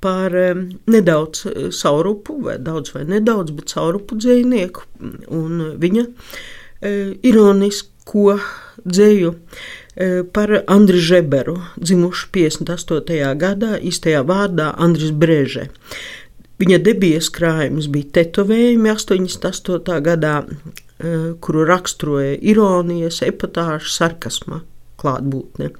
par nedaudz eh, saurupu, vai daudz vai nedaudz, bet saurupu dzīvnieku un viņa eh, ironisko dzēju eh, par Andriu Žeberu, dzimušu 58. gadā, īstajā vārdā Andris Breže. Viņa debijas krājums bija tetovējumi 88. gadā, kuru raksturoja ironijas, epatāžu, sarkasma klātbūtne.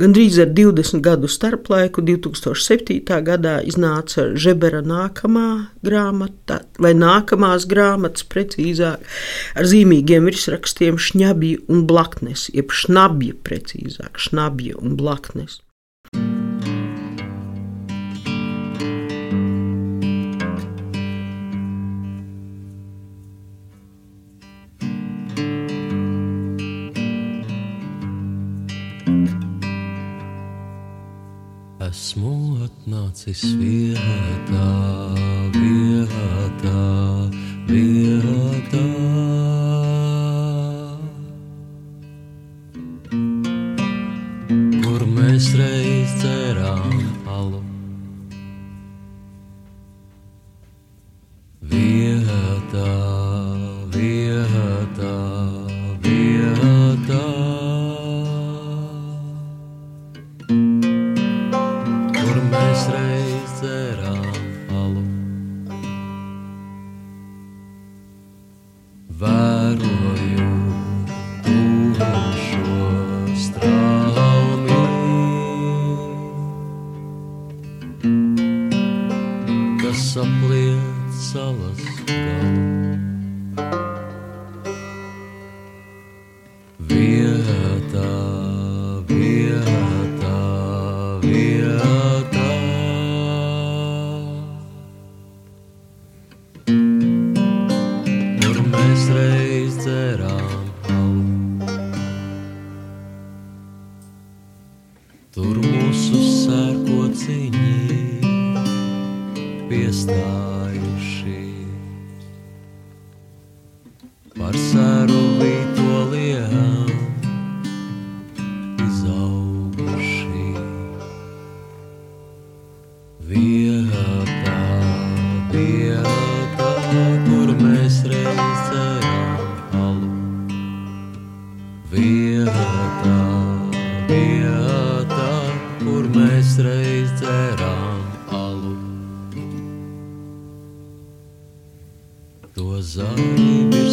Gan drīz ar 20 gadu starplaiku 2007. gadā iznāca Žebera nākamā grāmata, vai nākamās grāmatas precīzāk, ar zīmīgiem virsrakstiem Šņabja un Blaknes, jeb Šnabja precīzāk, Šnabja un Blaknes. Esmu atnācis vietā, vietā. Salas переставишь. Was horas.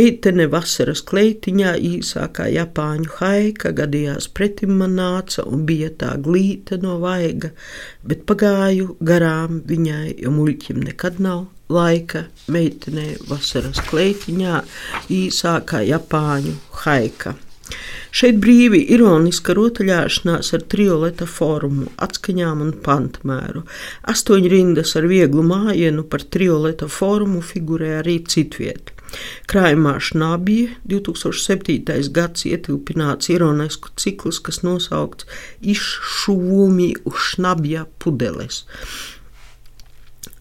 Meitene vasaras kleitiņā īsākā japāņu haika gadījās pretim man nāca un bija tā glīta no vaiga, bet pagāju garām viņai, jo muļķim nekad nav laika. Meitenē vasaras kleitiņā īsākā japāņu haika. Šeit brīvi ironiska rotaļāšanās ar trioleta formu, atskaņām un pantmēru. Astoņi rindas ar vieglu mājienu par trioleta formu figurē arī citvieta. Krājumā Šnabija 2007. gads ietilpināts ironisku cikls, kas nosaukts Iššūmi uz Šnabja pudeles.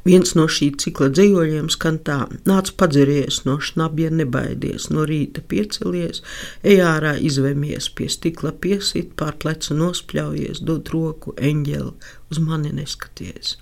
Viens no šī cikla dzīvoļiem skan tā: Nāc padzeries no šnabja, nebaidies, no rīta piecelies, ej ārā, izvemies, pie stikla piesit, pār plecu nospļaujies, dod roku eņģeli, uz mani neskaties.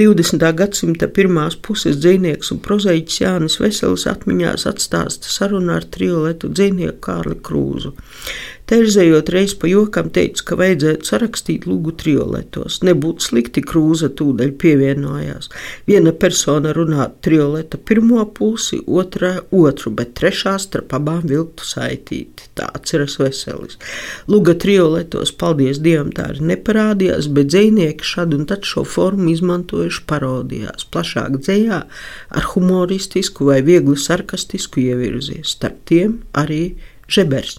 20. gadsimta pirmās puses dzīsnieks un prozaiķis Jānis Veselis atmiņās atstāsta sarunu ar trioletu dzīsnieku Kārli Krūzu. Terzējot reiz pa jokam, teicu, ka vajadzētu sarakstīt lūgu trioletos. Nebūtu slikti krūza tūdaļ pievienojās. Viena persona runā trioleta pirmo pusi, otrā otru, bet trešā starp abām vilktu saitīti. Tā atceras veselis. Lūga trioletos, paldies Dievam, tā arī neparādījās, bet dzēnieki šad un tad šo formu izmantojuši parodijās, plašāk dzējā ar humoristisku vai viegli sarkastisku ievirzies. Starp tiem arī žebers.